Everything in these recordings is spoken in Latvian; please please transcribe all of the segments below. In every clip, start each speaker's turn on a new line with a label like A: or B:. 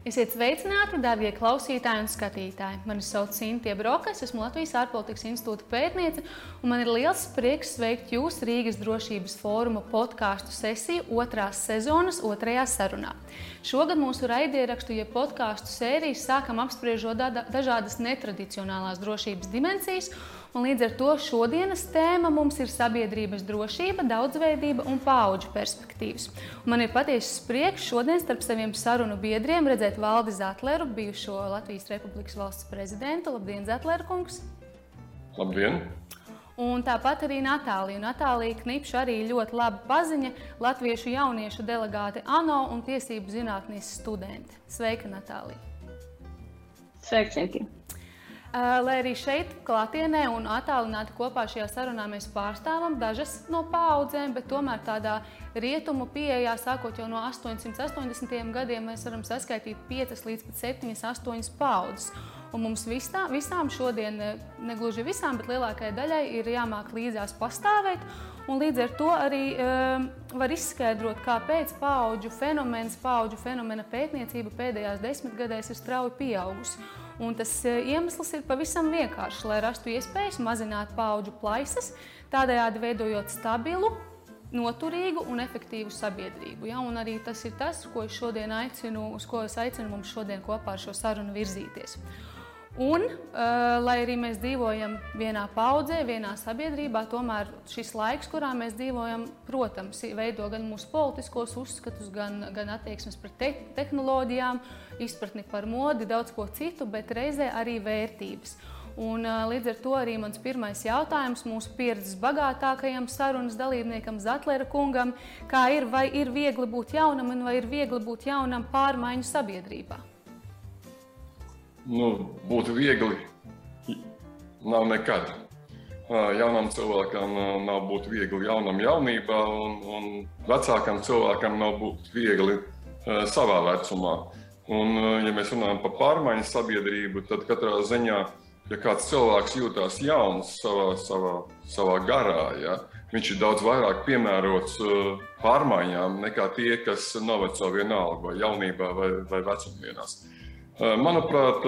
A: Esiet sveicināti, darbie klausītāji un skatītāji. Mani sauc Sintīna Broka, es esmu Latvijas ārpolitikas institūta pētniece, un man ir liels prieks sveikt jūs Rīgas drošības fóruma podkāstu sesiju otrās sezonas otrajā sarunā. Šogad mūsu raidierakstu, jeb ja podkāstu sērijas sākam apspriežot dažādas netradicionālās drošības dimensijas Un līdz ar to šodienas tēma mums ir sabiedrības drošība, daudzveidība un paudžu perspektīvas. Un man ir patiesas prieks šodien starp saviem sarunu biedriem redzēt Valdi Zetleru, bijušo Latvijas Republikas valsts prezidentu. Labdien, Zetlera kungs!
B: Labdien!
A: Un tāpat arī Natālija. Natālija Knipša arī ļoti labi paziņa latviešu jauniešu delegāti ANO un tiesību zinātnīs studenti. Sveika, Natālija!
C: Sveika, Cinti!
A: Lai arī šeit, klātienē un attālināti kopā šajā sarunā mēs pārstāvam dažas no paudzēm, bet tomēr tādā rietumu pieejā, sākot jau no 880. gadiem, mēs varam saskaitīt 5 līdz 7, 8 paudzes. Un mums visā, visām šodien, ne gluži visām, bet lielākajai daļai ir jāmāk līdzās pastāvēt. Līdz ar to arī um, var izskaidrot, kāpēc paudžu fenomens, paudžu fenomena pētniecība pēdējās desmitgadēs ir strauji pieaugusi. Un tas eh, iemesls ir pavisam vienkāršs, lai rastu iespējas mazināt paudžu plaisas, tādējādi veidojot stabilu, noturīgu un efektīvu sabiedrību. Ja? Un arī tas ir tas, ko es šodien aicinu, uz ko es aicinu mums šodien kopā ar šo sarunu virzīties. Un, uh, lai arī mēs dzīvojam vienā paudzē, vienā sabiedrībā, tomēr šis laiks, kurā mēs dzīvojam, protams, veido gan mūsu politiskos uzskatus, gan, gan attieksmes pret te tehnoloģijām, izpratni par modi, daudz ko citu, bet reizē arī vērtības. Un, līdz ar to arī mans pirmais jautājums mūsu pieredzes bagātākajam sarunas dalībniekam, Zetlera kungam, kā ir, vai ir viegli būt jaunam un vai ir viegli būt jaunam pārmaiņu sabiedrībā?
B: nu, būtu viegli, nav nekad. Jaunam cilvēkam nav būt viegli jaunam jaunībā, un, un vecākam cilvēkam nav būt viegli savā vecumā. Un, ja mēs runājam par pārmaiņu sabiedrību, tad katrā ziņā, ja kāds cilvēks jūtas jauns savā, savā, savā garā, ja, viņš ir daudz vairāk piemērots pārmaiņām nekā tie, kas noveco vienalga vai jaunībā vai, vai vecumdienās. Manuprāt,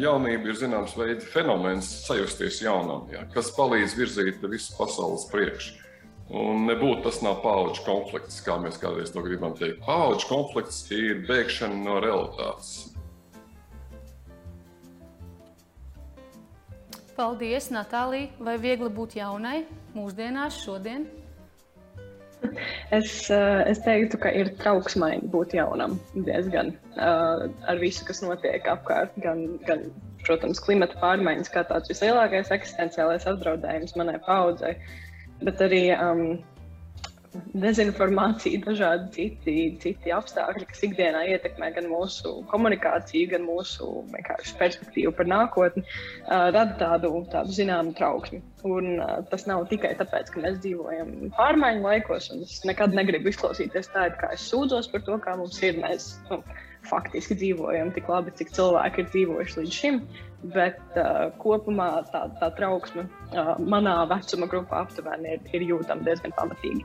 B: jaunība ir zināms veids fenomens, sajusties jaunam, ja, kas palīdz virzīt visu pasaules priekšu. Un nebūtu tas nav paudžu konflikts, kā mēs kādreiz to gribam teikt. Paudžu konflikts ir bēgšana no realitātes.
A: Paldies, Natālija! Vai viegli būt jaunai mūsdienās, šodien?
C: Es, eh, es teiktu, ka ir trauksmaini būt jaunam diezgan uh, ar visu, kas notiek apkārt. Gan, gan protams, klimata pārmaiņas kā tāds vislielākais eksistenciālais apdraudējums manai paudzei, bet arī um, dezinformācija, dažādi citi, citi apstākļi, kas ikdienā ietekmē gan mūsu komunikāciju, gan mūsu perspektīvu par nākotni, uh, rada tādu, tādu zināmu trauksmi. Un, uh, tas nav tikai tāpēc, ka mēs dzīvojam pārmaiņu laikos, un es nekad negribu izklausīties tādu, kā es sūdzos par to, kā mums ir. Mēs, nu, faktiski dzīvojam tik labi, cik cilvēki ir dzīvojuši līdz šim. Bet uh, kopumā tā, tā trauksme uh, manā vecuma grupā aptuveni ir, ir jūtama diezgan pamatīgi.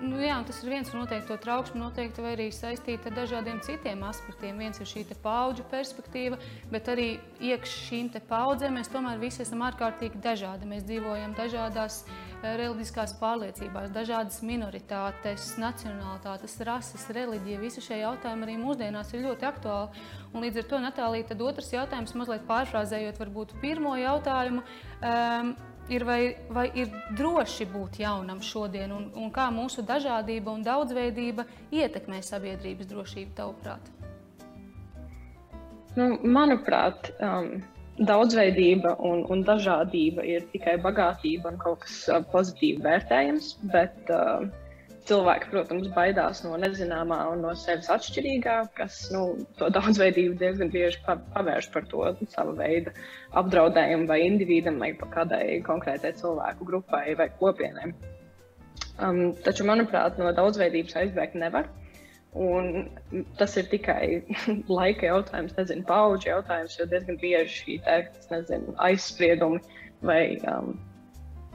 A: Nu, jā, tas ir viens no noteikti to trauksmu, noteikti arī saistīta ar dažādiem citiem aspektiem. Viens ir šī paudžu perspektīva, bet arī iekš šīm paudzēm mēs tomēr visi esam ārkārtīgi dažādi. Mēs dzīvojam dažādās eh, reliģiskās pārliecībās, dažādas minoritātes, nacionālitātes, rases, reliģija. Visi šie jautājumi arī mūsdienās ir ļoti aktuāli. Un līdz ar to, Natālija, tad otrs jautājums, mazliet pārfrāzējot varbūt pirmo jautājumu. Um, ir, vai, vai ir droši būt jaunam šodien, un, un kā mūsu dažādība un daudzveidība ietekmē sabiedrības drošību, tavuprāt?
C: Nu, manuprāt, um, daudzveidība un, un dažādība ir tikai bagātība un kaut kas uh, pozitīvi vērtējams, bet uh, cilvēki, protams, baidās no nezināmā un no sevis atšķirīgā, kas nu, to daudzveidību diezgan bieži pavērš par to sava veida apdraudējumu vai individam vai kādai konkrētai cilvēku grupai vai kopienai. Um, taču, manuprāt, no daudzveidības aizbēgt nevar. Un tas ir tikai laika jautājums, nezinu, pauģu jautājums, jo diezgan bieži šī te, nezinu, aizspriedumi vai um,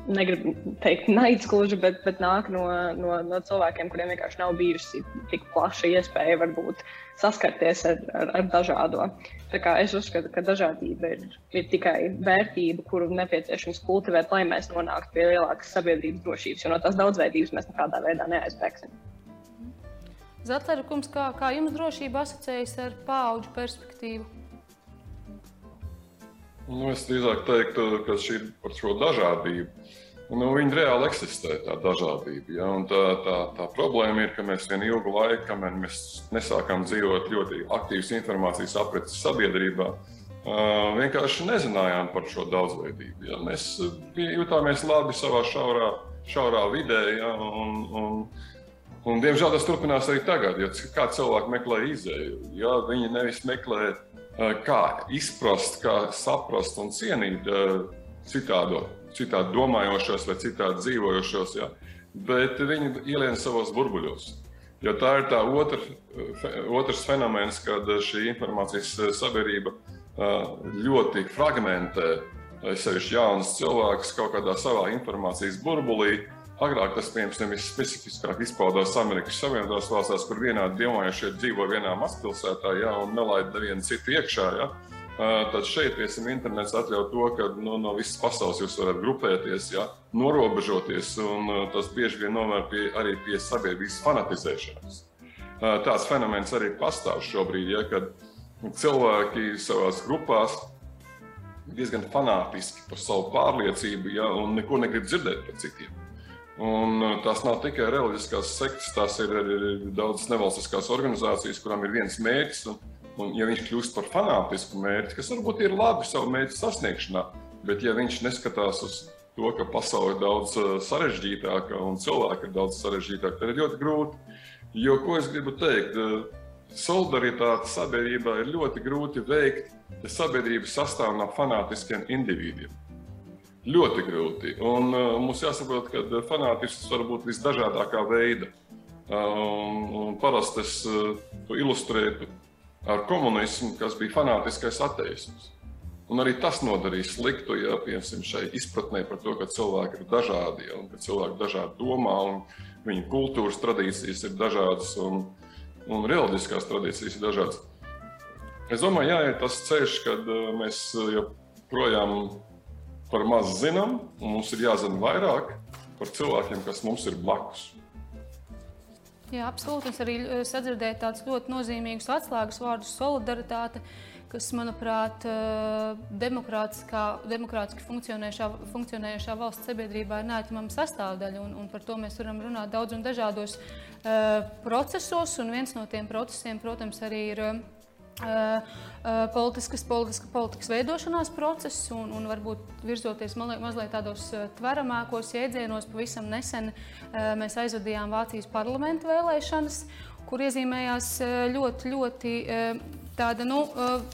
C: negribu teikt naids gluži, bet, bet nāk no, no, no cilvēkiem, kuriem vienkārši nav bijusi tik plaša iespēja varbūt saskarties ar, ar, ar dažādo. Es uzskatu, ka dažādība ir, ir tikai vērtība, kuru nepieciešams kultivēt, lai mēs nonāktu pie lielākas sabiedrības drošības, jo no tās daudzveidības mēs nekādā veidā neaizbēgsim.
A: Zetlera kungs, kā, kā jums drošība asociējas ar paudžu perspektīvu?
B: Nu, es drīzāk teiktu, ka šī par šo dažādību. Nu, viņa reāli eksistē, tā dažādība. Ja? Tā, tā, tā problēma ir, ka mēs vienu ilgu laiku, kamēr mēs nesākām dzīvot ļoti aktīvas informācijas apreces sabiedrībā, vienkārši nezinājām par šo daudzveidību. Ja? Mēs jutāmies labi savā šaurā, šaurā vidē. Ja? Un, un, un, diemžēl tas turpinās arī tagad, jo kā cilvēki meklē izēju. Ja? Viņi nevis meklē kā izprast, kā saprast un cienīt eh, citādo, citādi domājošos vai citādi dzīvojošos, ja? bet viņi ielien savos burbuļos. Jo tā ir tā otra, otrs fenomens, kad šī informācijas sabiedrība eh, ļoti fragmentē sevišķi jaunus cilvēkus kaut kādā savā informācijas burbulī, Agrāk tas, piemēram, visspecifiskāk izpaudās Amerikas Savienotās valstīs, kur vienādi domājušie dzīvo vienā mazpilsētā ja, un nelaid nevienu citu iekšā. Ja. Tad šeit, piemēram, internets atļauj to, ka no, nu, no visas pasaules jūs varat grupēties, ja, norobežoties, un tas bieži vien novērš pie, arī pie sabiedrības fanatizēšanas. Tāds fenomens arī pastāv šobrīd, ja, kad cilvēki savās grupās diezgan fanātiski par savu pārliecību ja, un neko negrib dzirdēt par citiem. Un uh, tās nav tikai reliģiskās sektas, tās ir arī daudzas nevalstiskās organizācijas, kurām ir viens mērķis. Un, un, ja viņš kļūst par fanātisku mērķi, kas varbūt ir labi savu mērķu sasniegšanā, bet ja viņš neskatās uz to, ka pasaule ir daudz uh, sarežģītāka un cilvēki ir daudz sarežģītāki, tad ir ļoti grūti. Jo, ko es gribu teikt, uh, solidaritāti sabiedrībā ir ļoti grūti veikt, ja sabiedrība sastāv no fanātiskiem individiem. Ļoti grūti. Un, uh, mums jāsaprot, ka fanātisms var būt visdažādākā veida. Um, parasti es uh, to ilustrēju ar komunismu, kas bija fanātiskais ateisms. Un arī tas nodarīja sliktu, ja piemēram šai izpratnē par to, ka cilvēki ir dažādi, ja, un ka cilvēki dažādi domā, un viņu kultūras tradīcijas ir dažādas, un, un reliģiskās tradīcijas ir dažādas. Es domāju, jāiet tas ceļš, kad uh, mēs joprojām par maz zinām, un mums ir jāzina vairāk par cilvēkiem, kas mums ir blakus.
A: Jā, absolūti. Es arī eh, sadzirdēju tādus ļoti nozīmīgus atslēgas vārdus - solidaritāte, kas, manuprāt, eh, demokrātiski funkcionējošā, funkcionējošā valsts sabiedrībā ir neatņemama sastāvdaļa. Un, un par to mēs varam runāt daudz un dažādos uh, procesos. Un viens no tiem procesiem, protams, arī ir. Uh, politiskas, politiska, politikas veidošanās process, un, un varbūt virzoties mazliet tādos uh, tveramākos jēdzienos. Pavisam nesen mēs aizvadījām Vācijas parlamenta vēlēšanas, kur iezīmējās ļoti, ļoti tāda, nu,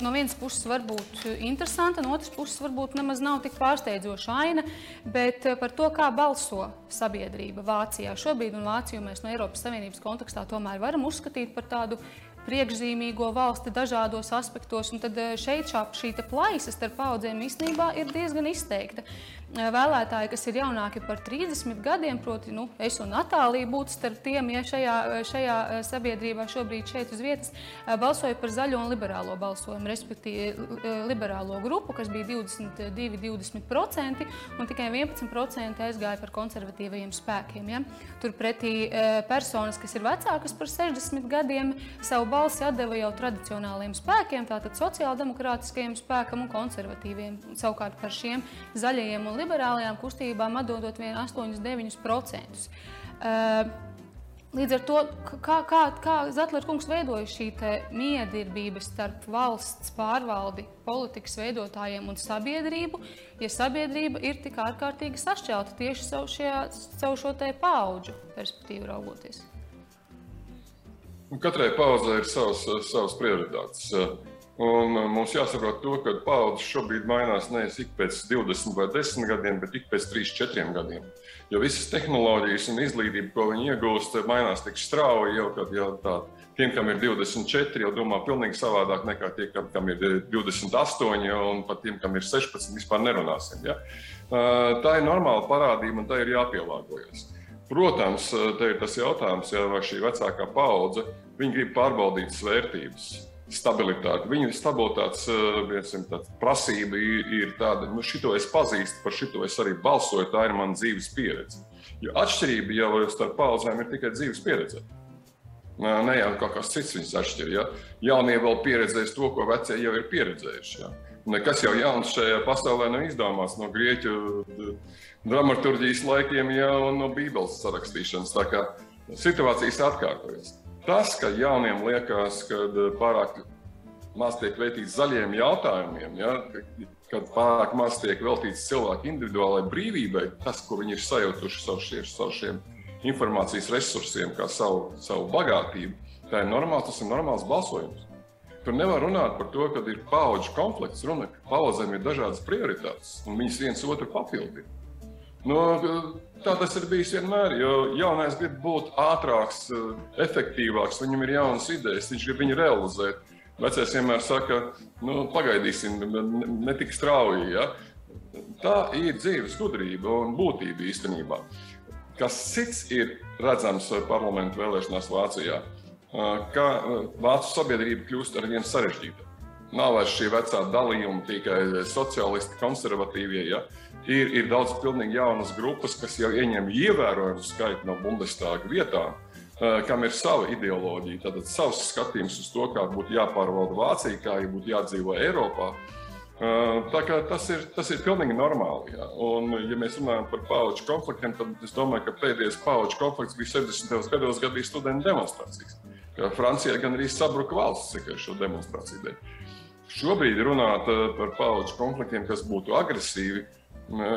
A: no vienas puses varbūt interesanta, no otras puses varbūt nemaz nav tik pārsteidzoša aina, bet par to, kā balso sabiedrība Vācijā. Šobrīd un Vāciju mēs no Eiropas Savienības kontekstā tomēr varam uzskatīt par tādu priekšzīmīgo valsti dažādos aspektos. Un tad eh, šeit šā, šī plaisa starp paudzēm īstenībā ir diezgan izteikta. Eh, vēlētāji, kas ir jaunāki par 30 gadiem, proti, nu, es un Natālija būtu starp tiem, ja šajā, eh, šajā eh, sabiedrībā šobrīd šeit uz vietas balsoja par zaļo un liberālo balsojumu, respektīvi liberālo grupu, kas bija 22, 20%, un tikai 11% aizgāja par konservatīvajiem spēkiem. Ja? Turpretī personas, kas ir vecākas par 60 gadiem, savu balsi atdeva jau tradicionāliem spēkiem, tātad sociāldemokrātiskajiem spēkam un konservatīviem. Savukārt par šiem zaļajiem un liberālajām kustībām atdodot vien 8-9%. Uh, Līdz ar to, kā, kā, kā Zetlers kungs veidoja šī miedarbība starp valsts pārvaldi, politikas veidotājiem un sabiedrību, ja sabiedrība ir tik ārkārtīgi sašķelta tieši savu, šajā, savu šo paudžu perspektīvu raugoties?
B: Katrai paudzei ir savas, savas prioritātes. Un uh, mums jāsaprot, to, ka paudzes šobrīd mainās nevis ik pēc 20 vai 10 gadiem, bet ik pēc 3, 4 gadiem. Jo visas tehnoloģijas un izglītība, ko viņi iegūst, mainās tik strauji, jau kad jau tā, tiem, kam ir 24, jau domā pavisam savādāk nekā tie, kam ir 28, un pat tiem, kam ir 16, vispār nerunāsim. Ja? Tā ir normāla parādība, un tā ir jāpielāgojas. Protams, te ir tas jautājums, ja, vai šī vecākā paudze grib pārbaudīt vērtības stabilitāti. Viņa stabilitātes viensim, prasība ir, tāda, ka nu, šito es pazīstu, par šito es arī balsoju, tā ir mana dzīves pieredze. Jo atšķirība jau starp paudzēm ir tikai dzīves pieredze. Ne jau kaut kas cits viņus atšķir. Ja? Jaunie vēl pieredzēs to, ko vecie jau ir pieredzējuši. Ja? Nekas jau jauns šajā pasaulē nav izdomāts no grieķu dramaturgijas laikiem jau no Bībeles sarakstīšanas. Tā kā situācijas atkārtojas. Tas, ka jauniem liekas, ka eh, pārāk maz tiek veltīts zaļiem jautājumiem, ja, kad pārāk maz tiek veltīts cilvēku individuālajai brīvībai, tas, ko viņi ir sajutuši savu šiem, savu šiem informācijas resursiem, kā savu, savu bagātību, tā ir normāls, tas ir normāls balsojums. Tur nevar runāt par to, ka ir paudžu konflikts. Runa, ka paudzēm ir dažādas prioritātes, un viņas viens otru papildina. Nu, tā tas ir bijis vienmēr. Jo jaunais grib būt ātrāks, efektīvāks, viņam ir jaunas idejas, viņš grib viņu realizēt. Vecais vienmēr saka, nu, pagaidīsim, ne tik strauji. Ja? Tā ir dzīves gudrība un būtība īstenībā. Kas cits ir redzams parlamentu vēlēšanās Vācijā, ka vācu sabiedrība kļūst ar vien sarežģītāku. Nav vairs šī vecā dalījuma tikai sociālisti, konservatīvie. Ja? Ir, ir daudz pilnīgi jaunas grupas, kas jau ieņem ievērojamu skaitu no Bundestāga vietām, kam ir sava ideoloģija, tad savs skatījums uz to, kā būtu jāpārvalda Vācija, kā būtu jādzīvo Eiropā. Tā kā tas ir, tas ir pilnīgi normāli. Jā. Un, ja mēs runājam par pauģu konfliktiem, tad es domāju, ka pēdējais pauģu konflikts bija 70. gados, kad bija studentu demonstrācijas. Francijā gan arī sabruka valsts tikai šo demonstrāciju dēļ. Šobrīd runāt par pauģu konfliktiem, kas būtu agresīvi, uh,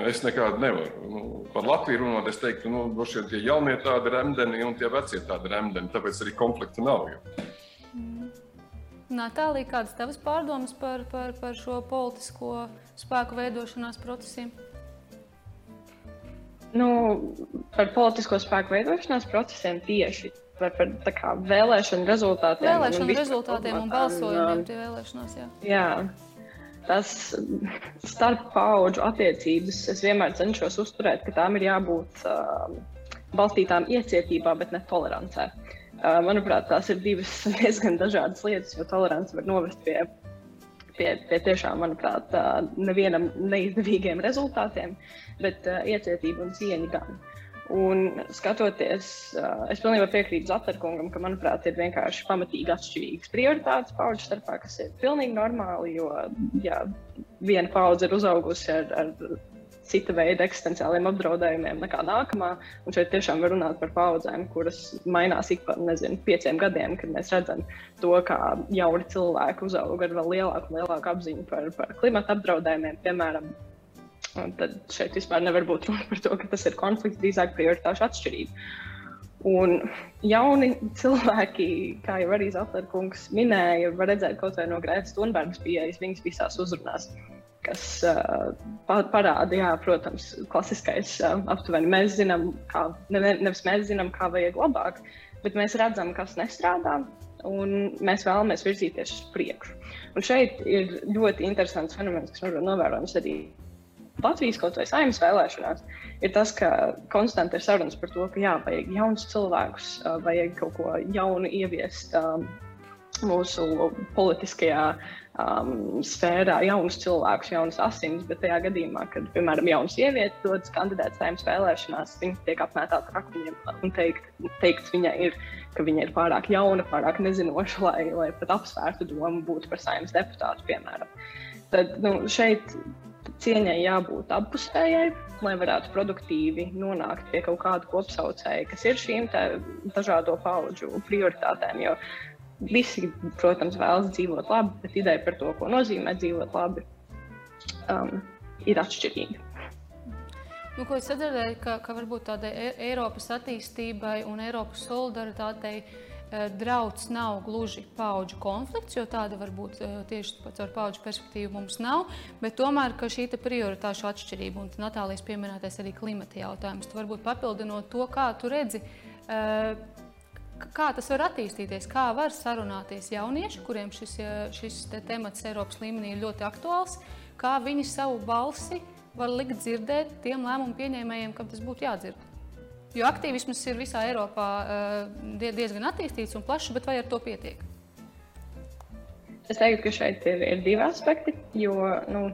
B: Es nekādu nevaru. Nu, par Latviju runājot, es teiktu, ka nu, tie jaunie tādi remdeni un tie vecie tādi remdeni, tāpēc arī konflikta nav. Jo.
A: Natālija, kādas tavas pārdomas par, par, par šo politisko spēku veidošanās procesiem?
C: Nu, par politisko spēku veidošanās procesiem tieši par, par kā, vēlēšanu rezultātiem.
A: Vēlēšanu un rezultātiem un balsojumiem pie vēlēšanās. Jā.
C: jā tas starp paudžu attiecības es vienmēr cenšos uzturēt, ka tām ir jābūt uh, balstītām iecietībā, bet ne tolerancē. Uh, manuprāt, tās ir divas diezgan dažādas lietas, jo tolerance var novest pie, pie, pie tiešām, manuprāt, uh, nevienam neizdevīgiem rezultātiem, bet uh, iecietība un cieņa gan. Uh, Un skatoties, es pilnībā piekrītu Zatarkungam, ka, manuprāt, ir vienkārši pamatīgi atšķirīgas prioritātes paudžu starpā, kas ir pilnīgi normāli, jo jā, viena paudze ir uzaugusi ar, ar cita veida eksistenciāliem apdraudējumiem nekā nākamā. Un šeit tiešām var runāt par paudzēm, kuras mainās ik pa nezinu, pieciem gadiem, kad mēs redzam to, kā jauni cilvēki uzaug ar vēl lielāku lielāku apziņu par, par klimata apdraudējumiem, piemēram. Un tad šeit vispār nevar būt runa par to, ka tas ir konflikts, drīzāk prioritāšu atšķirība. Un jauni cilvēki, kā jau arī Zeltnerkungs minēja, var redzēt kaut vai no Grētas Thunbergas pieejas viņas visās uzrunās, kas uh, parāda, jā, protams, klasiskais uh, aptuveni mēs zinām, kā, ne, nevis mēs zinām, kā vajag labāk, bet mēs redzam, kas nestrādā, un mēs vēlamies virzīties uz priekšu. Un šeit ir ļoti interesants fenomens, kas novērojams arī Latvijas kaut vai saimnes vēlēšanās, ir tas, ka konstanti ir sarunas par to, ka jā, vajag jaunus cilvēkus, vajag kaut ko jaunu ieviest um, mūsu politiskajā um, sfērā, jaunus cilvēkus, jaunas asins. Bet tajā gadījumā, kad, piemēram, jauns sieviete dodas kandidēt saimnes vēlēšanās, viņa tiek apmētāta ar akmeņiem un teikt, teikt viņai ir, ka viņa ir pārāk jauna, pārāk nezinoša, lai, lai pat apsvērtu domu būt par saimnes deputātu, piemēram. Tad nu, šeit cieņai jābūt abpusējai, lai varētu produktīvi nonākt pie kaut kāda kopsaucēja, kas ir šīm dažādo paudžu prioritātēm. Jo visi, protams, vēlas dzīvot labi, bet ideja par to, ko nozīmē dzīvot labi, um, ir atšķirīga.
A: Nu, ko es sadzirdēju, ka, ka varbūt tādai e Eiropas attīstībai un Eiropas solidaritātei drauds nav gluži paudžu konflikts, jo tāda varbūt tieši caur paudžu perspektīvu mums nav, bet tomēr šī prioritāšu atšķirība un Natālijas pieminētais arī klimata jautājums. Tu varbūt papildinot to, kā tu redzi, kā tas var attīstīties, kā var sarunāties jaunieši, kuriem šis, šis te temats Eiropas līmenī ir ļoti aktuāls, kā viņi savu balsi var likt dzirdēt tiem lēmumu pieņēmējiem, kam tas būtu jādzird. Jo aktīvisms ir visā Eiropā diezgan attīstīts un plašs, bet vai ar to pietiek?
C: Es teiktu, ka šeit ir, ir divi aspekti. Jo, nu,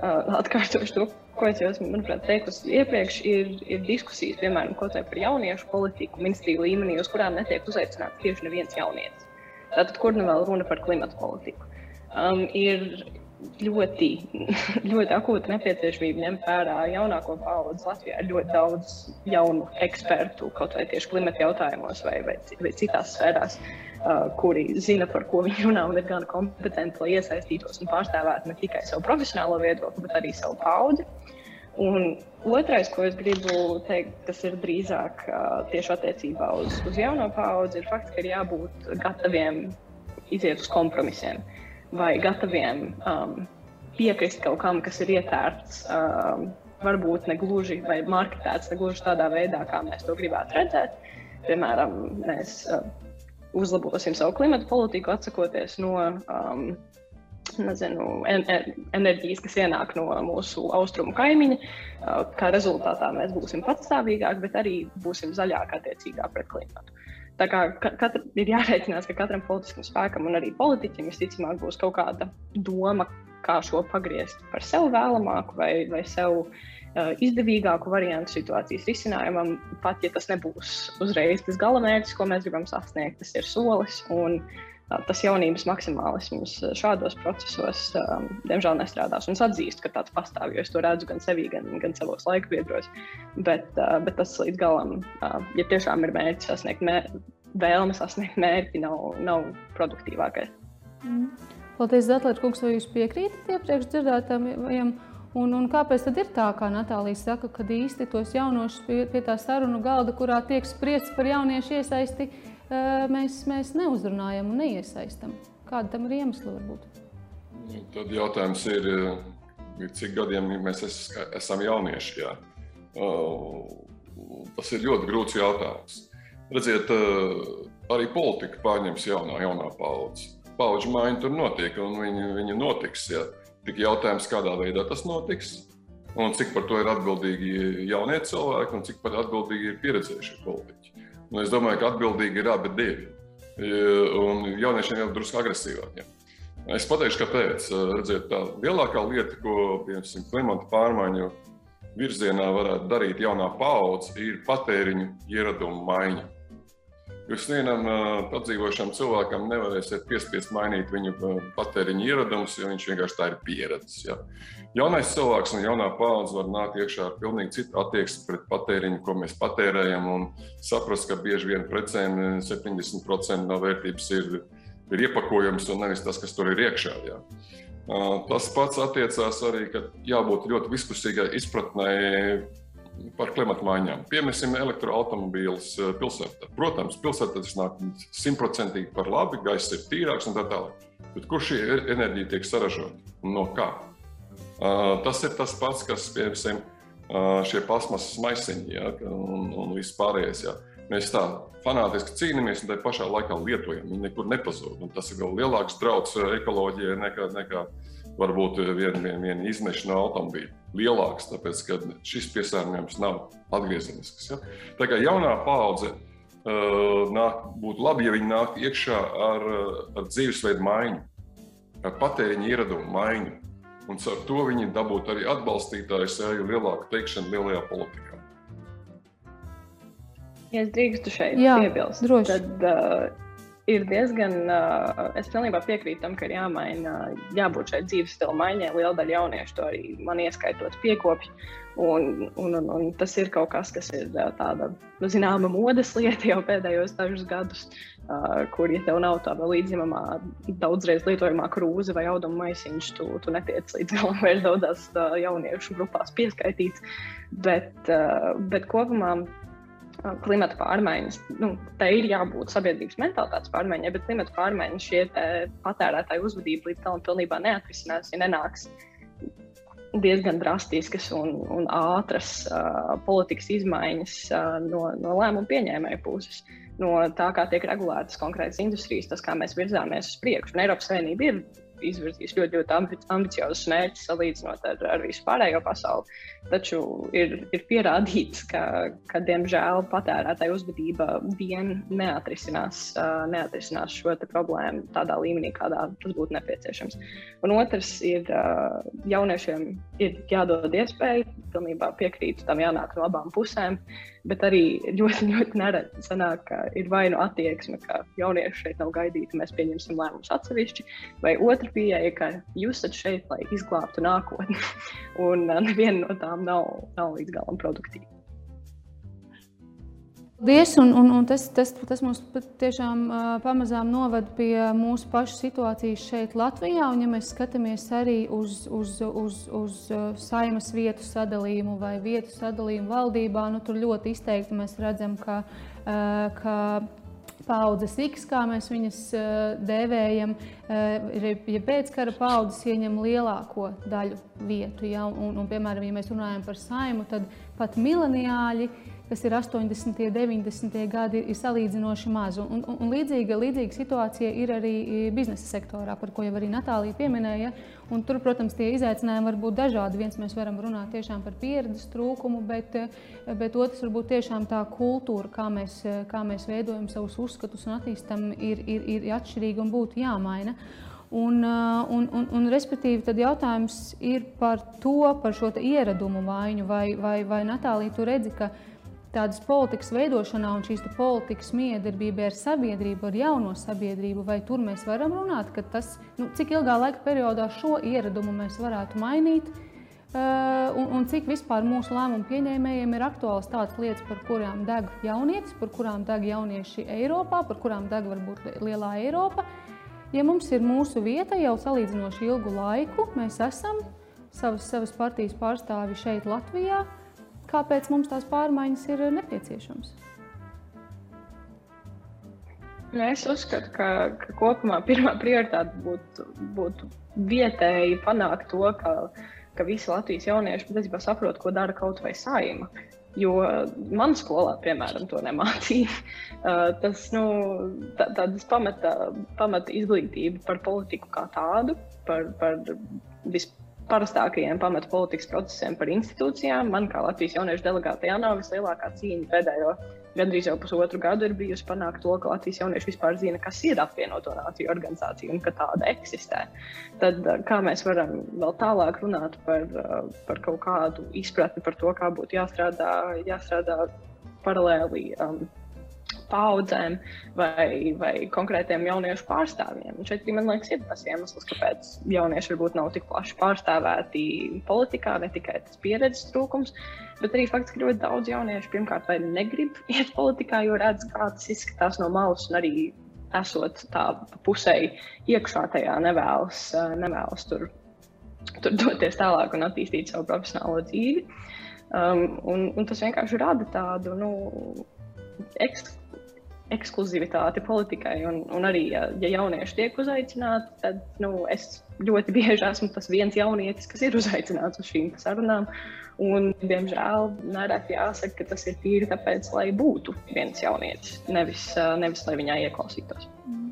C: atkārtošu to, ko es jau esmu manuprāt, teikusi iepriekš, ir, ir diskusijas, piemēram, par jauniešu politiku ministriju līmenī, uz kurām netiek uzaicināts tieši neviens jaunietis. Tātad, kur nu vēl runa par klimatu politiku? Um, ir ļoti, ļoti akūta nepieciešamība ņemt vērā jaunāko paudzi. Latvijā ir ļoti daudz jaunu ekspertu, kaut vai tieši klimata jautājumos vai, vai, vai citās sfērās, uh, kuri zina, par ko viņi runā un ir gan kompetenti, lai iesaistītos un pārstāvētu ne tikai savu profesionālo viedokli, bet arī savu paudzi. Un otrais, ko es gribu teikt, tas ir drīzāk uh, tieši attiecībā uz, uz jauno paudzi, ir fakts, ka ir jābūt gataviem iziet uz kompromisiem. Uh, vai gataviem um, piekrist kaut kam, kas ir ietērts. Um, varbūt ne gluži vai marketēts ne gluži tādā veidā, kā mēs to gribētu redzēt. Piemēram, mēs uh, uzlabosim savu klimatu politiku, atsakoties no um, nezinu, en enerģijas, kas ienāk no mūsu austrumu kaimiņa. Uh, kā rezultātā mēs būsim patstāvīgāki, bet arī būsim zaļāki attiecībā pret klimatu. Tā kā katra, ir jārēķinās, ka katram politiskam spēkam un arī politiķim visticamāk būs kaut kāda doma, kā šo pagriezt par sev vēlamāku vai, vai sev uh, izdevīgāku variantu situācijas risinājumam. Pat ja tas nebūs uzreiz tas galamērķis, ko mēs gribam sasniegt, tas ir solis. Un, uh, tas jaunības maksimālisms šādos procesos, um, diemžēl, nestrādās. Un es atzīstu, ka tāds pastāv, jo es to redzu gan sevī, gan, gan savos laikbiedros. Bet, uh, bet tas līdz galam, uh, ja tiešām ir mērķis sasniegt mērķi, vēlme sasniegt mērķi nav, nav produktīvākais.
A: Mm. Paldies, Zetlers, kungs, vai jūs piekrītat iepriekš dzirdētājiem? Un, un kāpēc tad ir tā, kā Natālija saka, kad īsti tos jaunošus pie, pie tā sarunu galda, kurā tiek spriests par jauniešu iesaisti, mēs, mēs neuzrunājam un neiesaistam? Kāda tam ir iemesli varbūt?
B: Nu, tad jautājums ir, cik gadiem mēs es, esam jaunieši? Jā. Tas ir ļoti grūts jautājums. Redziet, arī politika pārņems jaunā, jaunā paudze. Paudžu maiņa tur notiek, un viņi, viņi notiks. Ja. Tik jautājums, kādā veidā tas notiks, un cik par to ir atbildīgi jaunie cilvēki, un cik par atbildīgi ir pieredzējušie politiķi. Un es domāju, ka atbildīgi ir abi divi. Un jauniešiem jau drusku agresīvāk. Ja. Es pateikšu, kāpēc. Redziet, tā lielākā lieta, ko piemēram klimata pārmaiņu virzienā varētu darīt jaunā paudze, ir patēriņu ieradumu maiņa. Jūs vienam padzīvošam cilvēkam nevarēsiet piespiest mainīt viņu patēriņa ieradumus, jo viņš vienkārši tā ir pieredzējis. Ja. Jaunais cilvēks un jaunā paudze var nākt iekšā ar pilnīgi citu attieksmi pret patēriņu, ko mēs patērējam, un saprast, ka bieži vien precēm 70% no vērtības ir, ir iepakojums un nevis tas, kas tur ir iekšā. Ja. Tas pats attiecās arī, ka jābūt ļoti vispusīgai izpratnei par klimatu maiņām. Piemēram, elektroautobīļus eh, pilsētā. Protams, pilsētā tas nāk simtprocentīgi par labi, gaiss ir tīrāks un tā tālāk. Bet kur šī e-, enerģija tiek saražota un no kā? Uh, tas ir tas pats, kas piemēram uh, šie plasmasas maisiņi ja, un, un viss pārējais. Ja. Mēs tā fanātiski cīnāmies un tā pašā laikā lietojam. Viņi nekur nepazūd. Un tas ir vēl lielāks draudz ekoloģijai nekā, nekā varbūt viena vien, vien izmeša no automobīļa. Lielāks, tāpēc ka šis piesārņojums nav atgriezenisks. Ja? Tā kā jaunā paudze uh, nāk, būtu labi, ja viņi nāktu iekšā ar, ar dzīvesveidu maiņu, ar patēriņa ieradumu maiņu. Un ar to viņi dabūtu arī atbalstītājus, ja jau lielāku teikšanu lielajā politikā.
C: Ja es drīkstu šeit Jā, piebilst, droši. tad uh, ir diezgan, uh, es pilnībā piekrītu tam, ka ir jāmaina, jābūt šai dzīves stila maiņai. Liela daļa jauniešu to arī man ieskaitot piekopju. Un, un, un, un tas ir kaut kas, kas ir tāda nu, zināma modes lieta jau pēdējos dažus gadus, uh, kur, ja tev nav tāda līdzimamā, daudzreiz lietojamā krūze vai auduma maisiņš, tu, tu netiec līdz galam vairs daudzās uh, jauniešu grupās pieskaitīts. Bet, uh, bet kopumā klimata pārmaiņas, nu, tai ir jābūt sabiedrības mentalitātes pārmaiņai, bet klimata pārmaiņas šie patērētāju uzvedība līdz galam pilnībā neatrisinās, ja nenāks diezgan drastiskas un, un ātras uh, politikas izmaiņas uh, no, no lēmumu pieņēmēju puses. No tā, kā tiek regulētas konkrētas industrijas, tas, kā mēs virzāmies uz priekšu. Un Eiropas Savienība ir izvirzījis ļoti, ļoti ambiciozus mērķus salīdzinot ar, ar visu pārējo pasauli. Taču ir, ir pierādīts, ka, ka diemžēl patērētāja uzvedība vien neatrisinās, neatrisinās šo problēmu tādā līmenī, kādā tas būtu nepieciešams. Un otrs ir jauniešiem ir jādod iespēja, pilnībā piekrītu tam jānāk no abām pusēm. Bet arī ļoti, ļoti nereti sanāk, ka ir vai nu attieksme, ka jaunieši šeit nav gaidīti, mēs pieņemsim lēmumus atsevišķi, vai otra pieeja, ka jūs esat šeit, lai izglābtu nākotni. Un neviena no tām nav, nav līdz galam produktīva.
A: Paldies, un, un, un tas, tas, tas mums tiešām uh, pamazām novada pie mūsu pašu situācijas šeit, Latvijā. Un, ja mēs skatāmies arī uz, uz, uz, uz saimas vietu sadalījumu vai vietu sadalījumu valdībā, nu, tur ļoti izteikti mēs redzam, ka, uh, ka paudzes X, kā mēs viņas uh, dēvējam, uh, ja pēckara paudzes ieņem lielāko daļu vietu. Ja? Un, un, piemēram, ja mēs runājam par saimu, tad pat mileniāļi kas ir 80. un 90. gadi, ir salīdzinoši maz. Un, un, un līdzīga, līdzīga situācija ir arī biznesa sektorā, par ko jau arī Natālija pieminēja. Un tur, protams, tie izaicinājumi var būt dažādi. Viens mēs varam runāt tiešām par pieredzes trūkumu, bet, bet otrs varbūt tiešām tā kultūra, kā mēs, kā mēs veidojam savus uzskatus un attīstam, ir, ir, ir atšķirīga un būtu jāmaina. Un, un, un, un, respektīvi, tad jautājums ir par to, par šo ieradumu vaiņu, vai, vai, vai Natālija, tu redzi, ka tādas politikas veidošanā un šīs politikas miedarbība ar sabiedrību, ar jauno sabiedrību, vai tur mēs varam runāt, ka tas, nu, cik ilgā laika periodā šo ieradumu mēs varētu mainīt, uh, un, un cik vispār mūsu lēmumu pieņēmējiem ir aktuāls tādas lietas, par kurām deg jaunietis, par kurām deg jaunieši Eiropā, par kurām deg varbūt lielā Eiropa. Ja mums ir mūsu vieta jau salīdzinoši ilgu laiku, mēs esam savas, savas partijas pārstāvi šeit Latvijā, kāpēc mums tās pārmaiņas ir nepieciešamas?
C: Nu, es uzskatu, ka, ka kopumā pirmā prioritāte būtu, būtu vietēji panākt to, ka, ka visi Latvijas jaunieši patiesībā saprot, ko dara kaut vai saima. Jo manā skolā, piemēram, to nemācīja. Uh, tas nu, tā, tādas pamata, pamata izglītība par politiku kā tādu, par, par vispār parastākajiem pamatu politikas procesiem par institūcijām. Man, kā Latvijas jauniešu delegātajā, nav vislielākā cīņa pēdējo gandrīz jau pusotru gadu ir bijusi panākt to, ka Latvijas jaunieši vispār zina, kas ir apvienoto nāciju organizācija un ka tāda eksistē. Tad eh, kā mēs varam vēl tālāk runāt par, eh, par kaut kādu izpratni par to, kā būtu jāstrādā, jāstrādā paralēli. Um, paudzēm vai, vai konkrētiem jauniešu pārstāvjiem. Un šeit, man liekas, ir tas iemesls, kāpēc jaunieši varbūt nav tik plaši pārstāvēti politikā, ne tikai tas pieredzes trūkums, bet arī fakts, ka ļoti daudz jauniešu pirmkārt vai negrib iet politikā, jo redz, kā tas izskatās no malas un arī esot tā pusēji iekšā tajā nevēlas, nevēlas tur, tur doties tālāk un attīstīt savu profesionālo dzīvi. Um, un, un tas vienkārši rada tādu nu, eks, ekskluzivitāti politikai. Un, un arī, ja, ja jaunieši tiek uzaicināti, tad nu, es ļoti bieži esmu tas viens jaunietis, kas ir uzaicināts uz šīm sarunām. Un, diemžēl, nereti jāsaka, ka tas ir tīri tāpēc, lai būtu viens jaunietis, nevis, nevis lai viņā ieklausītos.
A: Mm.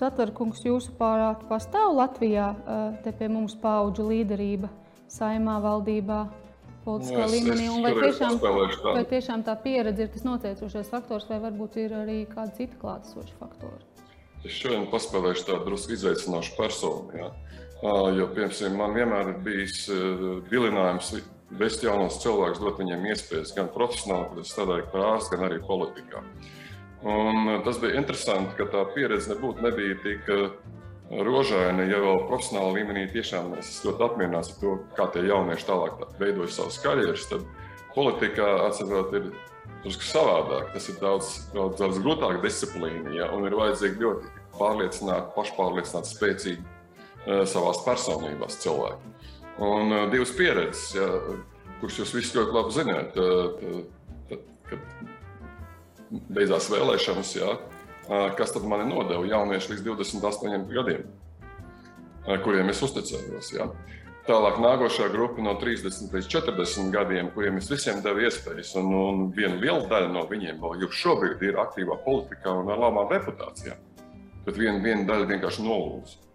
A: Zatverkungs, jūsu pārāk pastāv Latvijā, te pie mums paudžu līderība, saimā, valdībā, politiskā nu, līmenī. Vai tiešām, vai tiešām tā pieredze ir tas noteicošais faktors, vai varbūt ir arī kādi citi klātesoši faktori?
B: Es šodien paspēlēšu tādu drusku izaicinošu personu. Ja? Jo, piemēram, man vienmēr ir bijis vilinājums vest jaunos cilvēkus, dot viņiem iespējas gan profesionāli, gan strādājot par ārstu, gan arī politikā. Un tas bija interesanti, ka tā pieredze nebūtu nebija tik rožaini, ja vēl profesionāla līmenī tiešām es ļoti apmierināts ar to, kā tie jaunieši tālāk veidojas savas karjeras, tad politikā atcerot ir drusku savādāk. Tas ir daudz, daudz, daudz grūtāka disciplīna, ja, un ir vajadzīgi ļoti pārliecināti, pašpārliecināti, spēcīgi uh, savās personībās cilvēki. Un uh, divas pieredzes, ja, kuras jūs visi ļoti labi zināt, uh, kad beidzās vēlēšanas, jā, kas tad mani nodeva jaunieši līdz 28 gadiem, kuriem es uzticējos. Jā. Tālāk nākošā grupa no 30 līdz 40 gadiem, kuriem es visiem devu iespējas, un, un viena liela daļa no viņiem vēl šobrīd ir aktīvā politikā un ar labām reputācijām. Bet viena, viena daļa vienkārši nolūza.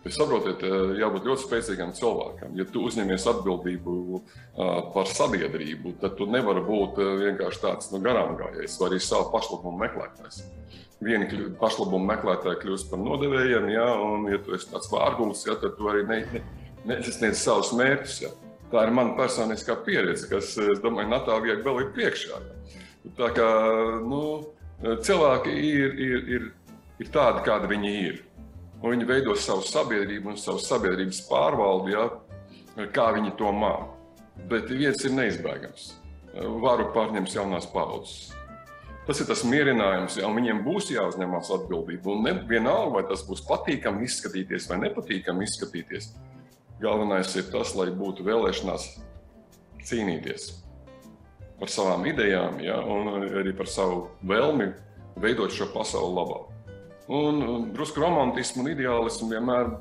B: Jūs saprotat, jābūt ļoti spēcīgam cilvēkam. Ja tu uzņemies atbildību par sabiedrību, tad tu nevari būt vienkārši tāds nu, garām gājējs vai arī savu pašlabumu meklētājs. Vieni pašlabumu meklētāji kļūst par nodevējiem, ja, un, ja tu esi tāds vārgulis, ja, tad tu arī ne, ne, nesasniedz savus mērķus. Ja. Tā ir mana personiskā pieredze, kas, domāju, Natālijai vēl ir priekšā. Ja. Tā kā nu, cilvēki ir, ir, ir, ir tādi, kādi viņi ir un viņi veido savu sabiedrību un savu sabiedrības pārvaldi, ja, kā viņi to māca. Bet viens ir neizbēgams. Varu pārņems jaunās paudzes. Tas ir tas mierinājums, ja viņiem būs jāuzņemas atbildība. Un ne, vienalga, vai tas būs patīkami izskatīties vai nepatīkami izskatīties, galvenais ir tas, lai būtu vēlēšanās cīnīties par savām idejām ja, un arī par savu vēlmi veidot šo pasauli labāk. Un, un drusku romantismu un ideālismu vienmēr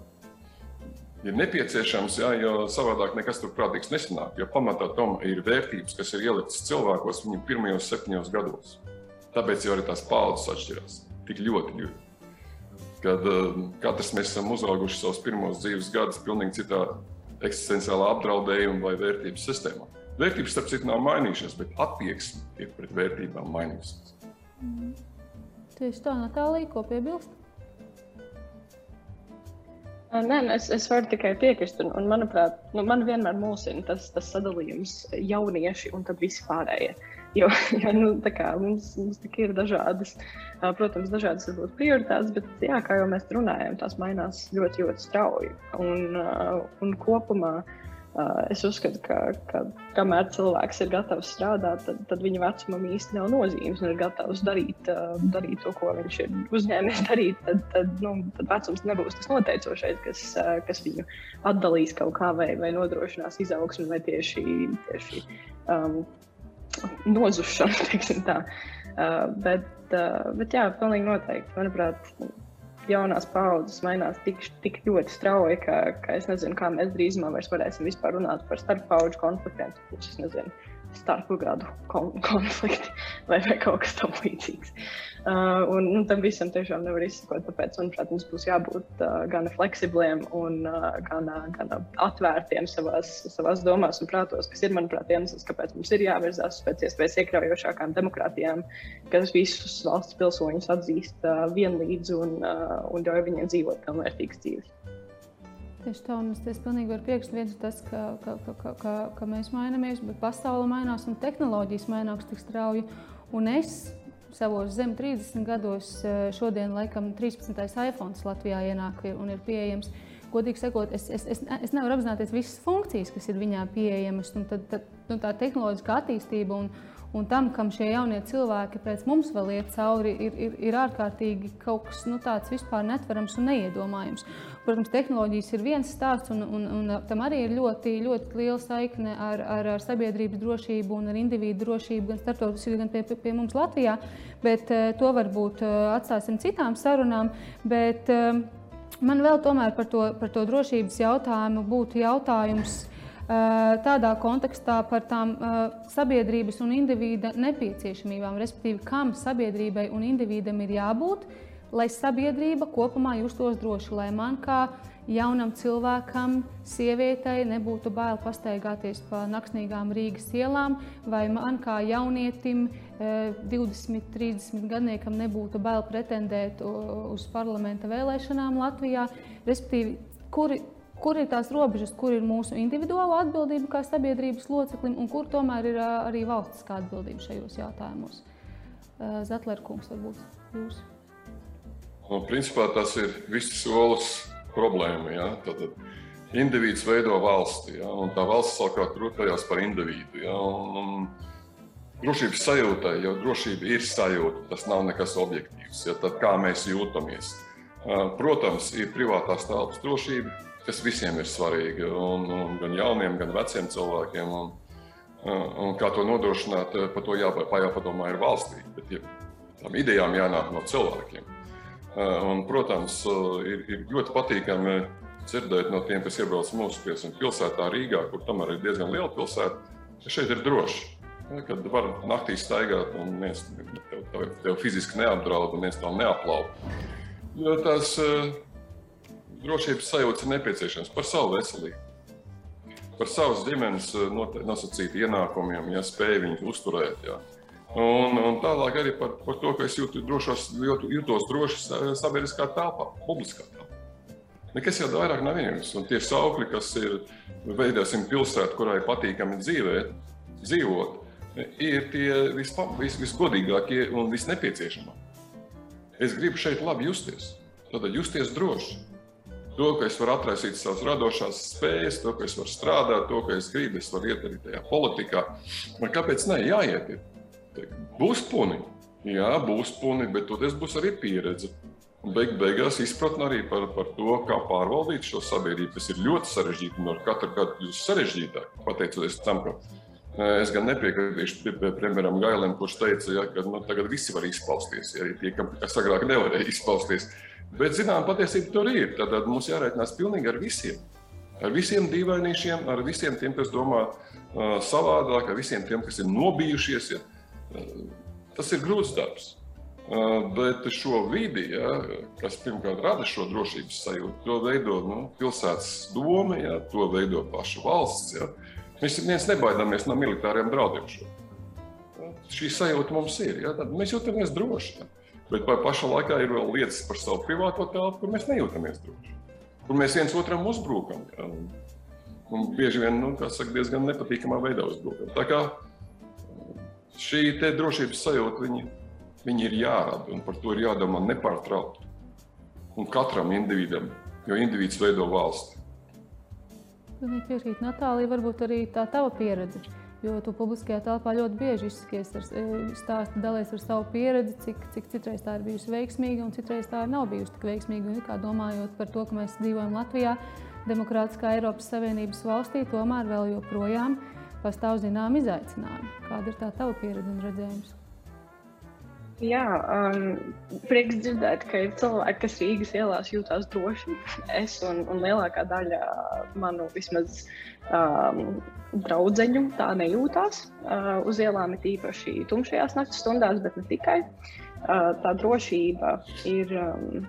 B: ir nepieciešams, jā, jo savādāk nekas tur prātīgs nesanāk. Jo pamatā tam ir vērtības, kas ir ieliktas cilvēkos viņu pirmajos septiņos gados. Tāpēc jau arī tās paudzes atšķirās tik ļoti. ļoti. Kad uh, katrs mēs esam uzauguši savus pirmos dzīves gadus pilnīgi citā eksistenciālā apdraudējuma vai vērtības sistēmā. Vērtības, starp citu, nav mainījušās, bet attieksme pret vērtībām mainījusies. Mm.
A: Tieši tā, Natālija, ko piebilst?
C: Nē, nu, es, es varu tikai piekrist. Un, un manuprāt, nu, man vienmēr mulsina tas, tas sadalījums jaunieši un visi pārējie. Jo, jo nu, kā, mums, mums ir dažādas, protams, dažādas varbūt, prioritātes, bet, jā, kā jau mēs runājam, tās mainās ļoti, ļoti strauji. Un, un kopumā Uh, es uzskatu, ka, ka kamēr cilvēks ir gatavs strādāt, tad, tad viņa vecumam īsti nav nozīmes un ir gatavs darīt, uh, darīt to, ko viņš ir uzņēmies darīt. Tad, tad, nu, tad vecums nebūs tas noteicošais, kas, uh, kas viņu atdalīs kaut kā vai, vai nodrošinās izaugsmu vai tieši, tieši um, nozušanu. Uh, bet, uh, bet jā, pilnīgi noteikti. Manuprāt, jaunās paudzes mainās tik, tik ļoti strauji, ka, ka es nezinu, kā mēs drīzumā vairs varēsim vispār runāt par starppaudžu konfliktiem. Es nezinu, starpu gadu kon konflikti vai, vai kaut kas tamlīdzīgs. Uh, un, un tam visam tiešām nevar izsekot. Tāpēc, manuprāt, mums būs jābūt uh, gan fleksibliem, un, uh, gan, uh, gan atvērtiem savās, savās domās un prātos, kas ir, manuprāt, iemesls, kāpēc mums ir jāvirzās pēc iespējas iekļaujošākām demokrātijām, kas visus valsts pilsoņus atzīst uh, vienlīdz un, uh, un ļauj viņiem dzīvot pilnvērtīgas dzīves.
A: Tieši tā, es, es pilnīgi varu piekrist. Viens ir tas, ka, ka, ka, ka, ka mēs mainamies, bet pasaule mainās un tehnoloģijas mainās tik strauji. Un es savos zem 30 gados eh, šodien, laikam, 13. iPhone Latvijā ienāk un ir pieejams. Godīgi sakot, es, es, es, es nevaru apzināties visas funkcijas, kas ir viņā pieejamas. Tad, tad, nu, tā tehnoloģiskā attīstība un, un tam, kam šie jaunie cilvēki pēc mums vēl iet cauri, ir, ir, ir ārkārtīgi kaut kas nu, tāds vispār netverams un neiedomājams. Protams, tehnoloģijas ir viens stāsts, un, un, un tam arī ir ļoti, ļoti liela saikne ar, ar, ar sabiedrības drošību un ar individu drošību, gan starptautiski, gan pie, pie, mums Latvijā. Bet uh, to varbūt uh, atstāsim citām sarunām. Bet, uh, Man vēl tomēr par to, par to drošības jautājumu būtu jautājums, Eh, tādā kontekstā par tām eh, sabiedrības un indivīda nepieciešamībām, respektīvi, kam sabiedrībai un individam ir jābūt, lai sabiedrība kopumā justos droši, lai man kā jaunam cilvēkam, sievietei nebūtu bail pastaigāties pa naktsnīgām Rīgas ielām, vai man kā jaunietim, 20, eh, 30 gadniekam nebūtu bail pretendēt uz parlamenta vēlēšanām Latvijā, respektīvi, kuri kur ir tās robežas, kur ir mūsu individuāla atbildība kā sabiedrības loceklim, un kur tomēr ir arī valstiskā atbildība šajos jautājumos. Zetlera kungs, varbūt jūs.
B: Nu, principā tas ir visi solis problēma. Ja? Tad indivīds veido valsti, ja? un tā valsts savukārt rūpējas par individu. Ja? Un, un drošības sajūtai, jo drošība ir sajūta, tas nav nekas objektīvs. Ja? Tad kā mēs jūtamies? Protams, ir privātās telpas drošība, kas visiem ir svarīga. Un, un gan jauniem, gan veciem cilvēkiem. Un, Un kā to nodrošināt, par to jāpadomā ir valstī. Bet ja, tam idejām jānāk no cilvēkiem. Un, protams, ir, ir ļoti patīkami dzirdēt no tiem, kas iebrauc mūsu piesaules pilsētā Rīgā, kur tomēr ir diezgan liela pilsēta, ka šeit ir droši. Kad var naktī staigāt, un viens tev, tev, tev fiziski neapdraud, un viens tev neaplaup. Jo tās uh, drošības sajūtas ir nepieciešamas par savu veselību par savas ģimenes nosacītu ienākumiem, ja spēju viņus uzturēt. Ja. Un, un tālāk arī par, par to, ka es jūtu drošos, jūtu, jūtos droši sabiedriskā telpā, publiskā telpā. Nekas jau vairāk nav viens. Un tie saukļi, kas ir veidosim pilsētu, kurai patīkami dzīvēt, dzīvot, ir tie vispa, vis, visgodīgākie un visnepieciešamākie. Es gribu šeit labi justies, tad justies droši to, ka es varu atraisīt savas radošās spējas, to, ka es varu strādāt, to, ka es gribu, es varu iet arī tajā politikā. Man kāpēc ne? Jāiet. Ir. Būs puni. Jā, būs puni, bet toties būs arī pieredze. Beig beigās izpratne arī par, par to, kā pārvaldīt šo sabiedrību. Tas ir ļoti sarežģīti un ar katru gadu kļūst sarežģītāk. Pateicoties tam, ka e, es gan nepiekritīšu premjeram Gailim, kurš teica, ja, ka nu, tagad visi var izpausties. Ja, tie, kas agrāk nevarēja izpausties, Bet, zinām, patiesība tur ir. Tad mums jārēķinās pilnīgi ar visiem. Ar visiem dīvainīšiem, ar visiem tiem, kas domā uh, savādāk, ar visiem tiem, kas ir nobijušies. Ja. Tas ir grūts darbs. Uh, bet šo vidi, ja, kas pirmkārt rada šo drošības sajūtu, to veido nu, pilsētas doma, ja, to veido paša valsts. Ja. Mēs viens nebaidāmies no militāriem draudiem. Šo. Šī sajūta mums ir. Ja, mēs jūtamies droši. Ja. Bet pa pašā laikā ir vēl lietas par savu privāto telpu, kur mēs nejūtamies droši. Kur mēs viens otram uzbrukam. Ja? Un, bieži vien, nu, saka, diezgan nepatīkamā veidā uzbrukam. Šī drošības sajūta, viņi, viņi ir jārada un par to ir jādomā nepārtraukti. Un katram individam, jo individs veido valsti.
A: Pilnīgi piekrīt, Natālija, varbūt arī tā tava pieredze Jo tu publiskajā telpā ļoti bieži izsakies, ar, e, stāsti, dalies ar savu pieredzi, cik, cik citreiz tā ir bijusi veiksmīga un citreiz tā nav bijusi tik veiksmīga. Un, kā domājot par to, ka mēs dzīvojam Latvijā, demokrātiskā Eiropas Savienības valstī, tomēr vēl joprojām pastāv zinām izaicinājumi. Kāda ir tā tava pieredze un redzējums?
C: Jā, um, prieks dzirdēt, ka ir cilvēki, kas Rīgas ielās jūtas droši. Es un, un lielākā daļa manu vismaz um, draugu tā nejūtās. Uh, uz ielām ir īpaši tumšajās naktas stundās, bet ne tikai. Uh, tā drošība ir, um,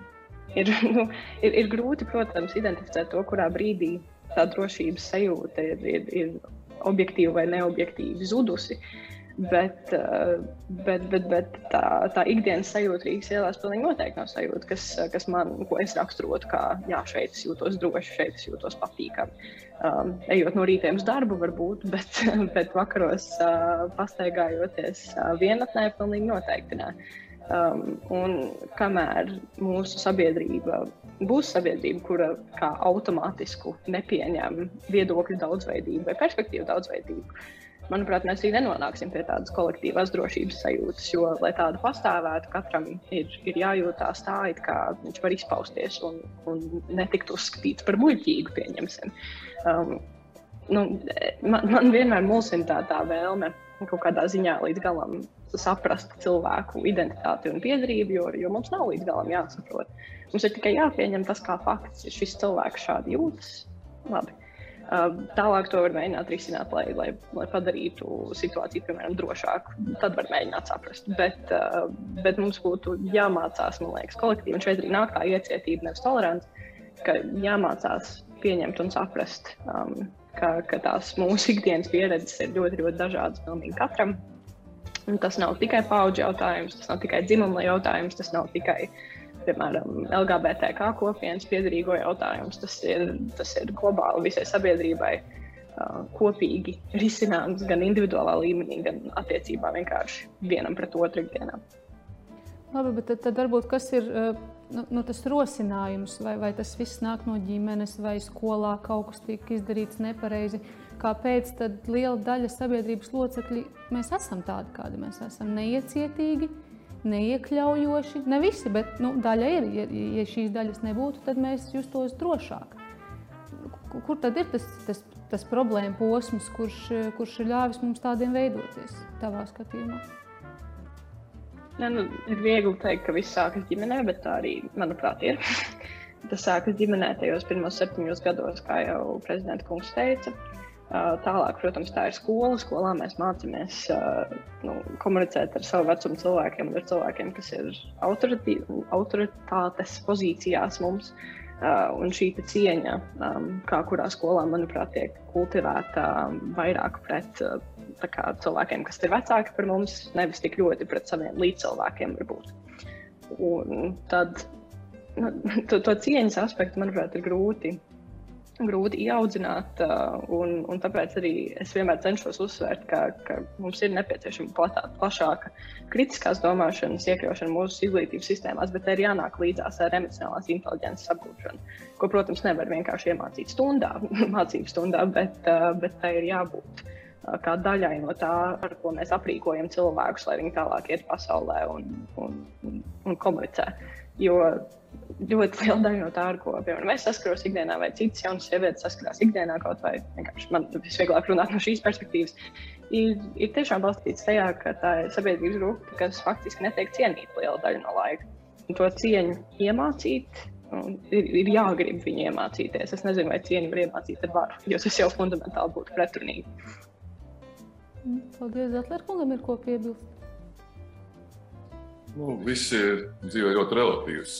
C: ir, nu, ir, ir grūti, protams, identificēt to, kurā brīdī tā drošības sajūta ir, ir, ir objektīvi vai neobjektīvi zudusi. Bet, eh, bet, bet, bet tā, tā ikdienas sajūta Rīgas ielās pilnīgi noteikti nav sajūta, kas, kas man, ko es raksturotu kā, jā, šeit es jūtos droši, šeit es jūtos patīkami. Um, ejot no rītiem uz darbu, varbūt, bet, bet vakaros uh, pastaigājoties uh, vienatnē, pilnīgi noteikti nē. Um, un kamēr mūsu sabiedrība būs sabiedrība, kura kā automātisku nepieņem viedokļu daudzveidību vai perspektīvu daudzveidību, manuprāt, mēs arī nenonāksim pie tādas kolektīvās drošības sajūtas. Jo, lai tāda pastāvētu, katram ir, ir jājūtās tā, it kā viņš var izpausties un, un netikt uzskatīts par muļķīgu, pieņemsim. Um, nu, man, man vienmēr mulsina tā, tā vēlme kaut kādā ziņā līdz galam saprast cilvēku identitāti un piedarību, jo, jo mums nav līdz galam jāsaprot. Mums ir tikai jāpieņem tas kā fakts, ja šis cilvēks šādi jūtas. Labi. Tālāk to var mēģināt risināt, lai, lai, lai padarītu situāciju, piemēram, drošāku. Tad var mēģināt saprast. Bet, bet mums būtu jāmācās, man liekas, kolektīvi. Un šeit arī nāk tā iecietība, nevis tolerants, ka jāmācās pieņemt un saprast, um, ka, ka tās mūsu ikdienas pieredzes ir ļoti, ļoti dažādas pilnīgi katram. Un tas nav tikai paudžu jautājums, tas nav tikai dzimuma jautājums, tas nav tikai piemēram, LGBTQ kopienas piedarīgo jautājums. Tas ir, tas ir globāli visai sabiedrībai uh, kopīgi risināms gan individuālā līmenī, gan attiecībā vienkārši vienam pret otru ikdienā.
A: Labi, bet tad, tad varbūt kas ir nu, nu, tas rosinājums, vai, vai tas viss nāk no ģimenes, vai skolā kaut kas tiek izdarīts nepareizi. Kāpēc tad liela daļa sabiedrības locekļi mēs esam tādi, kādi mēs esam? Neiecietīgi, neiekļaujoši. Ne visi, bet nu, daļa ir. Ja, ja šīs daļas nebūtu, tad mēs justos drošāk. Kur tad ir tas, tas tas problēma posms, kurš, kurš ir ļāvis mums tādiem veidoties, tavā skatījumā?
C: Ne, nu, ir viegli teikt, ka viss sākas ģimenē, bet tā arī, manuprāt, ir. Tas sākas ģimenē tajos pirmos septiņos gados, kā jau prezidents kungs teica. Tālāk, protams, tā ir skola. Skolā mēs mācāmies nu, komunicēt ar savu vecumu cilvēkiem, ar cilvēkiem, kas ir autoritātes pozīcijās mums. Un šī cieņa, kā kurā skolā, manuprāt, tiek kultivēta vairāk pret kā, cilvēkiem, kas ir vecāki par mums, nevis tik ļoti pret saviem līdzcilvēkiem. Tad nu, to, to cieņas aspektu, manuprāt, ir grūti grūti ieaudzināt. Un, un tāpēc arī es vienmēr cenšos uzsvērt, ka, ka mums ir nepieciešama platā, plašāka kritiskās domāšanas iekļaušana mūsu izglītības sistēmās, bet ir jānāk līdzās ar emocionālās inteliģences apgūšanu, ko, protams, nevar vienkārši iemācīt stundā, mācību stundā, bet, bet tai ir jābūt. Kā daļai no tā, ar ko mēs aprīkojam cilvēkus, lai viņi tālāk iet pasaulē un, un, un, un komunicē. Jo ļoti liela daļa no tā, ar ko piemēram, es saskaros ikdienā, vai citas jaunas sievietes saskarās ikdienā, kaut vai vienkārši man visvieglāk runāt no šīs perspektīvas, ir, ir tiešām balstīts tajā, ka tā ir sabiedrības grupa, kas faktiski netiek cienīta liela daļa no laika. Un to cieņu iemācīt. Ir, ir jāgrib viņu iemācīties. Es nezinu, vai cieņu var iemācīt ar varu, jo tas jau fundamentāli būtu pretrunīgi.
A: Paldies, Zetlers, kungam ir ko piebilst.
B: Nu, viss ir dzīvē ļoti relatīvs.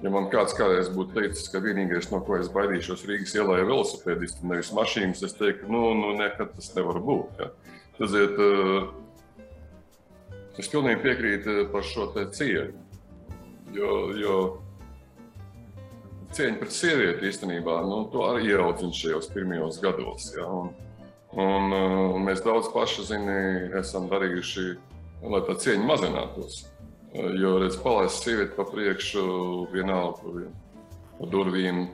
B: Ja man kāds kādreiz būtu teicis, ka vienīgais, no ko es baidīšos Rīgas ielā, ir velosipēdisti, nevis mašīnas, es teiktu, nu, nu nekad tas nevar būt. Ja. Tas ir. Es pilnīgi piekrītu par šo cieņu. Jo, jo cieņa pret sievieti īstenībā nu, to arī ieraudzina šajos pirmajos gados. Ja. Un, un, un mēs daudz paši zini, esam darījuši, lai tā cieņa mazinātos. Jo, redz, palaist sievieti pa priekšu vienalga pa, pa durvīm,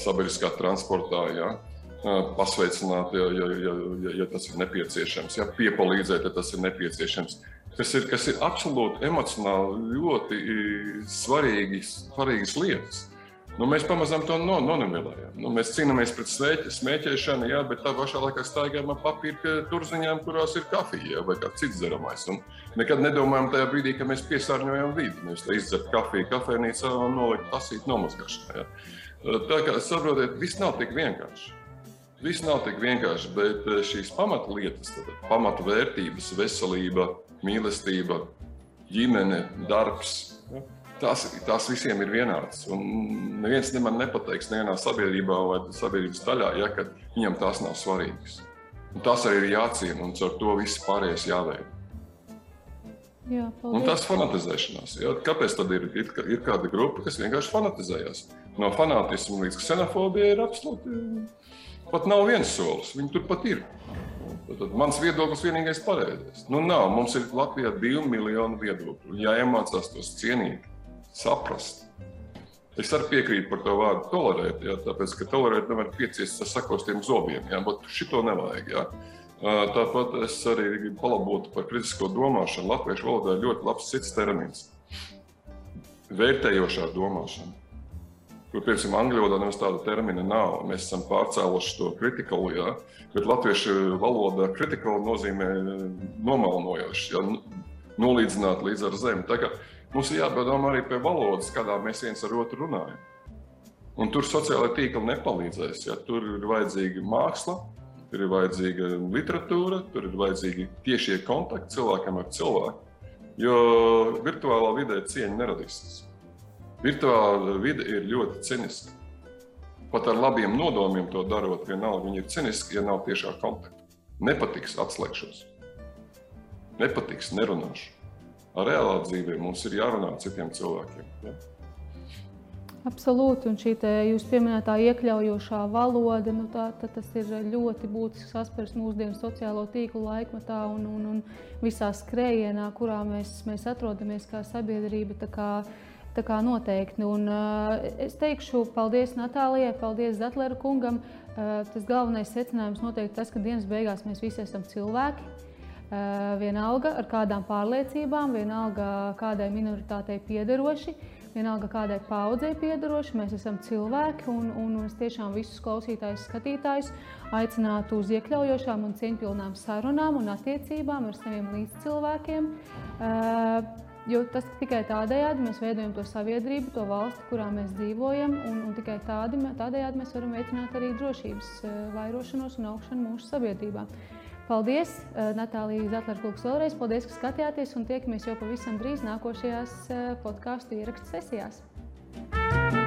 B: sabiedriskā transportā, ja? pasveicināt, ja, ja, ja, ja, ja tas ir nepieciešams, ja? piepalīdzēt, ja tas ir nepieciešams. Tas ir, kas ir absolūti emocionāli ļoti svarīgi, svarīgas lietas. Nu, mēs pamazām to no, nonivelējam. Nu, mēs cīnāmies pret smēķi, smēķēšanu, jā, bet tā pašā laikā staigājam ar papīra turziņām, kurās ir kafija jā, vai kāds cits dzeramais. Un nekad nedomājam tajā brīdī, ka mēs piesārņojam vidi. Mēs izdzeram kafiju kafejnīcā un noliekam tasīt nomazgāšanā. Tā kā saprotiet, viss nav tik vienkārši. Viss nav tik vienkārši, bet eh, šīs pamatlietas, pamatu vērtības, veselība, mīlestība, ģimene, darbs. Tās, tās visiem ir vienādas. Un neviens man nepateiks, nevienā sabiedrībā vai sabiedrības daļā, ja, ka viņam tās nav svarīgas. Un tas arī ir jāciena, un ar to viss pārējais jāveido.
A: Jā,
B: un tas fanatizēšanās. Ja? Kāpēc tad ir, ir, ir kāda grupa, kas vienkārši fanatizējas? No fanātisma līdz ksenofobijai ir absolūti pat nav viens solis. Viņi tur pat ir. Tad mans viedoklis vienīgais pareizais. Nu, nav. Mums ir Latvijā divi miljoni viedokļu. Jāiemācās tos cienīt saprast. Es arī piekrītu par to vārdu tolerēt, jā, tāpēc, ka tolerēt nevar pieciest ar sakostiem zobiem, jā, bet šito nevajag. Jā. Tāpat es arī gribu palabot par kritisko domāšanu. Latviešu valodā ir ļoti labs cits termins - vērtējošā domāšana. Kur, piemēram, angļu valodā nemaz tāda termina nav. Mēs esam pārcēluši to kritikālu, jā, bet latviešu valodā kritikāli nozīmē nomalnojoši, jā, nolīdzināt līdz ar zemi. Tā kā Mums ir jāpadomā arī pie valodas, kādā mēs viens ar otru runājam. Un tur sociālai tīkli nepalīdzēs. Ja? Tur ir vajadzīga māksla, tur ir vajadzīga literatūra, tur ir vajadzīgi tiešie kontakti cilvēkam ar cilvēku. Jo virtuālā vidē cieņa neradīsies. Virtuālā vide ir ļoti ciniska. Pat ar labiem nodomiem to darot, vienalga viņi ir ciniski, ja nav tiešā kontakta. Nepatiks, atslēgšos. Nepatiks, nerunāšu reālā dzīvē mums ir jārunā ar citiem cilvēkiem. Ja?
A: Absolūti, un šī jūsu pieminētā iekļaujošā valoda, nu tā, tā, tas ir ļoti būtisks aspekts mūsdienu sociālo tīklu laikmetā un, un, un visā skrējienā, kurā mēs, mēs atrodamies kā sabiedrība. Tā kā, tā kā noteikti. Un, uh, es teikšu paldies Natālijai, paldies Zetlera kungam. Uh, tas galvenais secinājums noteikti tas, ka dienas beigās mēs visi esam cilvēki. Vienalga ar kādām pārliecībām, vienalga kādai minoritātei piederoši, vienalga kādai paudzei piedaroši. Mēs esam cilvēki, un, un es tiešām visus klausītājus, skatītājus aicinātu uz iekļaujošām un cieņpilnām sarunām un attiecībām ar saviem līdzcilvēkiem. Uh, Jo tas tikai tādējādi mēs veidojam to sabiedrību, to valsti, kurā mēs dzīvojam, un, un tikai tādi, tādējādi mēs varam veicināt arī drošības vairošanos un augšanu mūsu sabiedrībā. Paldies, eh, Natālija Zetlerkungs, vēlreiz. Paldies, ka skatījāties un tiekamies jau pavisam drīz nākošajās eh, podkāstu ierakstu sesijās. Thank you